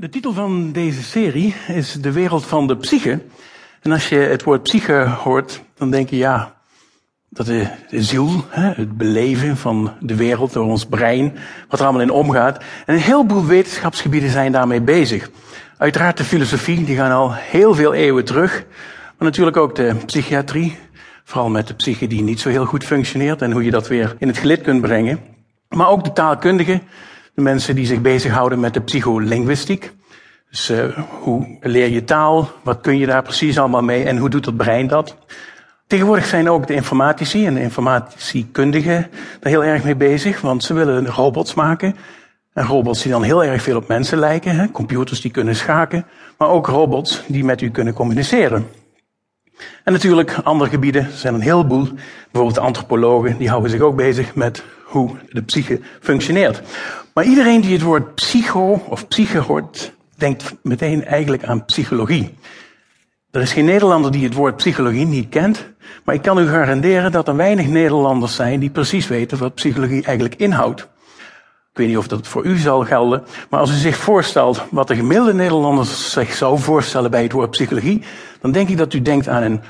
De titel van deze serie is De wereld van de psyche. En als je het woord psyche hoort, dan denk je ja, dat is de ziel, het beleven van de wereld door ons brein, wat er allemaal in omgaat. En een heleboel wetenschapsgebieden zijn daarmee bezig. Uiteraard de filosofie, die gaan al heel veel eeuwen terug. Maar natuurlijk ook de psychiatrie, vooral met de psyche die niet zo heel goed functioneert en hoe je dat weer in het gelid kunt brengen. Maar ook de taalkundigen, mensen die zich bezighouden met de psycholinguïstiek. Dus uh, hoe leer je taal? Wat kun je daar precies allemaal mee? En hoe doet het brein dat? Tegenwoordig zijn ook de informatici en de informatiekundigen daar heel erg mee bezig, want ze willen robots maken. En robots die dan heel erg veel op mensen lijken, hè? computers die kunnen schaken, maar ook robots die met u kunnen communiceren. En natuurlijk andere gebieden, zijn een heleboel. Bijvoorbeeld de antropologen, die houden zich ook bezig met hoe de psyche functioneert. Maar iedereen die het woord psycho of psyche hoort, denkt meteen eigenlijk aan psychologie. Er is geen Nederlander die het woord psychologie niet kent, maar ik kan u garanderen dat er weinig Nederlanders zijn die precies weten wat psychologie eigenlijk inhoudt. Ik weet niet of dat voor u zal gelden, maar als u zich voorstelt wat de gemiddelde Nederlander zich zou voorstellen bij het woord psychologie, dan denk ik dat u denkt aan een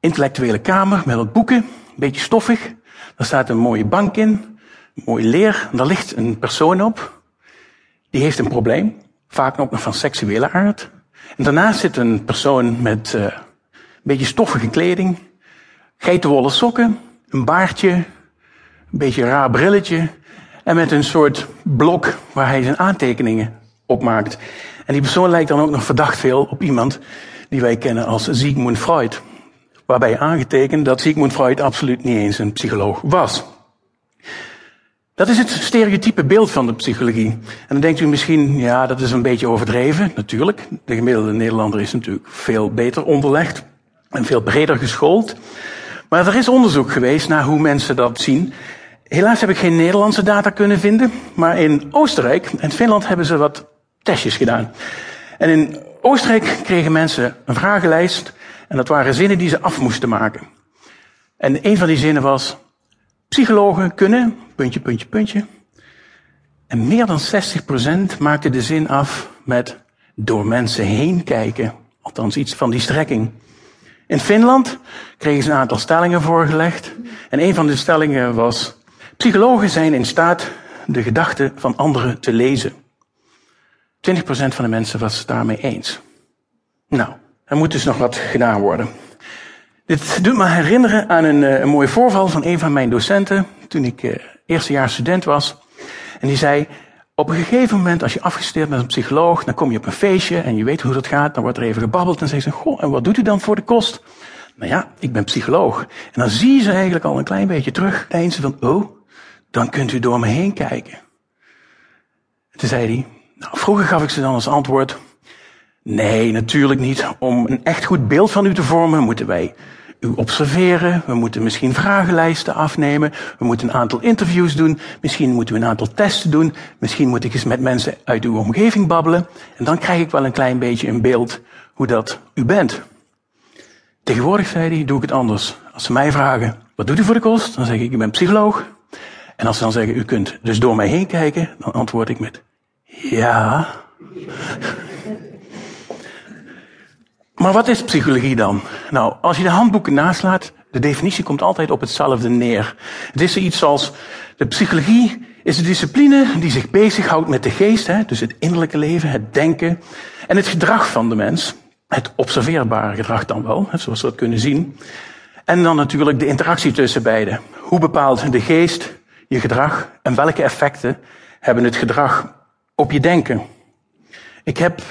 intellectuele kamer met wat boeken, een beetje stoffig. Daar staat een mooie bank in, mooi leer. Daar ligt een persoon op. Die heeft een probleem. Vaak ook nog van seksuele aard. En daarnaast zit een persoon met uh, een beetje stoffige kleding. Geitenwolle sokken. Een baardje. Een beetje raar brilletje. En met een soort blok waar hij zijn aantekeningen op maakt. En die persoon lijkt dan ook nog verdacht veel op iemand die wij kennen als Sigmund Freud. Waarbij aangetekend dat Sigmund Freud absoluut niet eens een psycholoog was. Dat is het stereotype beeld van de psychologie. En dan denkt u misschien, ja, dat is een beetje overdreven. Natuurlijk, de gemiddelde Nederlander is natuurlijk veel beter onderlegd en veel breder geschoold. Maar er is onderzoek geweest naar hoe mensen dat zien. Helaas heb ik geen Nederlandse data kunnen vinden, maar in Oostenrijk en Finland hebben ze wat testjes gedaan. En in Oostenrijk kregen mensen een vragenlijst en dat waren zinnen die ze af moesten maken. En een van die zinnen was, Psychologen kunnen, puntje, puntje, puntje. En meer dan 60% maakte de zin af met door mensen heen kijken. Althans, iets van die strekking. In Finland kregen ze een aantal stellingen voorgelegd. En een van de stellingen was: Psychologen zijn in staat de gedachten van anderen te lezen. 20% van de mensen was het daarmee eens. Nou, er moet dus nog wat gedaan worden. Dit doet me herinneren aan een, eh, een mooi voorval van een van mijn docenten toen ik uh, eerstejaars student was. En die zei, op een gegeven moment als je afgestudeerd bent als psycholoog, dan kom je op een feestje en je weet hoe dat gaat, dan wordt er even gebabbeld en zegt ze, goh, en wat doet u dan voor de kost? Nou ja, ik ben psycholoog. En dan zie je ze eigenlijk al een klein beetje terug, ze van, oh, dan kunt u door me heen kijken. En toen zei hij, nou, vroeger gaf ik ze dan als antwoord, Nee, natuurlijk niet. Om een echt goed beeld van u te vormen, moeten wij u observeren. We moeten misschien vragenlijsten afnemen. We moeten een aantal interviews doen. Misschien moeten we een aantal testen doen. Misschien moet ik eens met mensen uit uw omgeving babbelen. En dan krijg ik wel een klein beetje een beeld hoe dat u bent. Tegenwoordig, zei hij, doe ik het anders. Als ze mij vragen, wat doet u voor de kost? Dan zeg ik, ik ben psycholoog. En als ze dan zeggen, u kunt dus door mij heen kijken, dan antwoord ik met, ja. Maar wat is psychologie dan? Nou, als je de handboeken naslaat, de definitie komt altijd op hetzelfde neer. Het is iets als, de psychologie is de discipline die zich bezighoudt met de geest, hè, dus het innerlijke leven, het denken en het gedrag van de mens. Het observeerbare gedrag dan wel, zoals we dat kunnen zien. En dan natuurlijk de interactie tussen beiden. Hoe bepaalt de geest je gedrag en welke effecten hebben het gedrag op je denken? Ik heb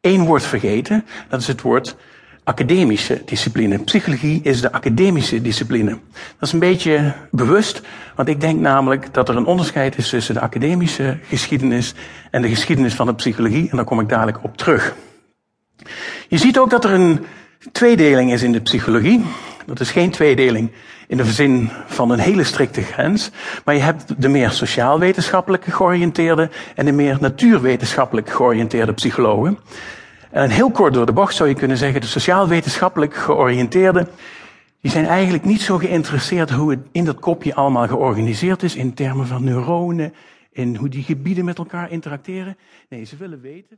één woord vergeten. Dat is het woord academische discipline. Psychologie is de academische discipline. Dat is een beetje bewust, want ik denk namelijk dat er een onderscheid is tussen de academische geschiedenis en de geschiedenis van de psychologie. En daar kom ik dadelijk op terug. Je ziet ook dat er een tweedeling is in de psychologie. Dat is geen tweedeling in de zin van een hele strikte grens. Maar je hebt de meer sociaal-wetenschappelijk georiënteerde en de meer natuurwetenschappelijk georiënteerde psychologen. En heel kort door de bocht zou je kunnen zeggen, de sociaal-wetenschappelijk georiënteerde, die zijn eigenlijk niet zo geïnteresseerd hoe het in dat kopje allemaal georganiseerd is in termen van neuronen, in hoe die gebieden met elkaar interacteren. Nee, ze willen weten.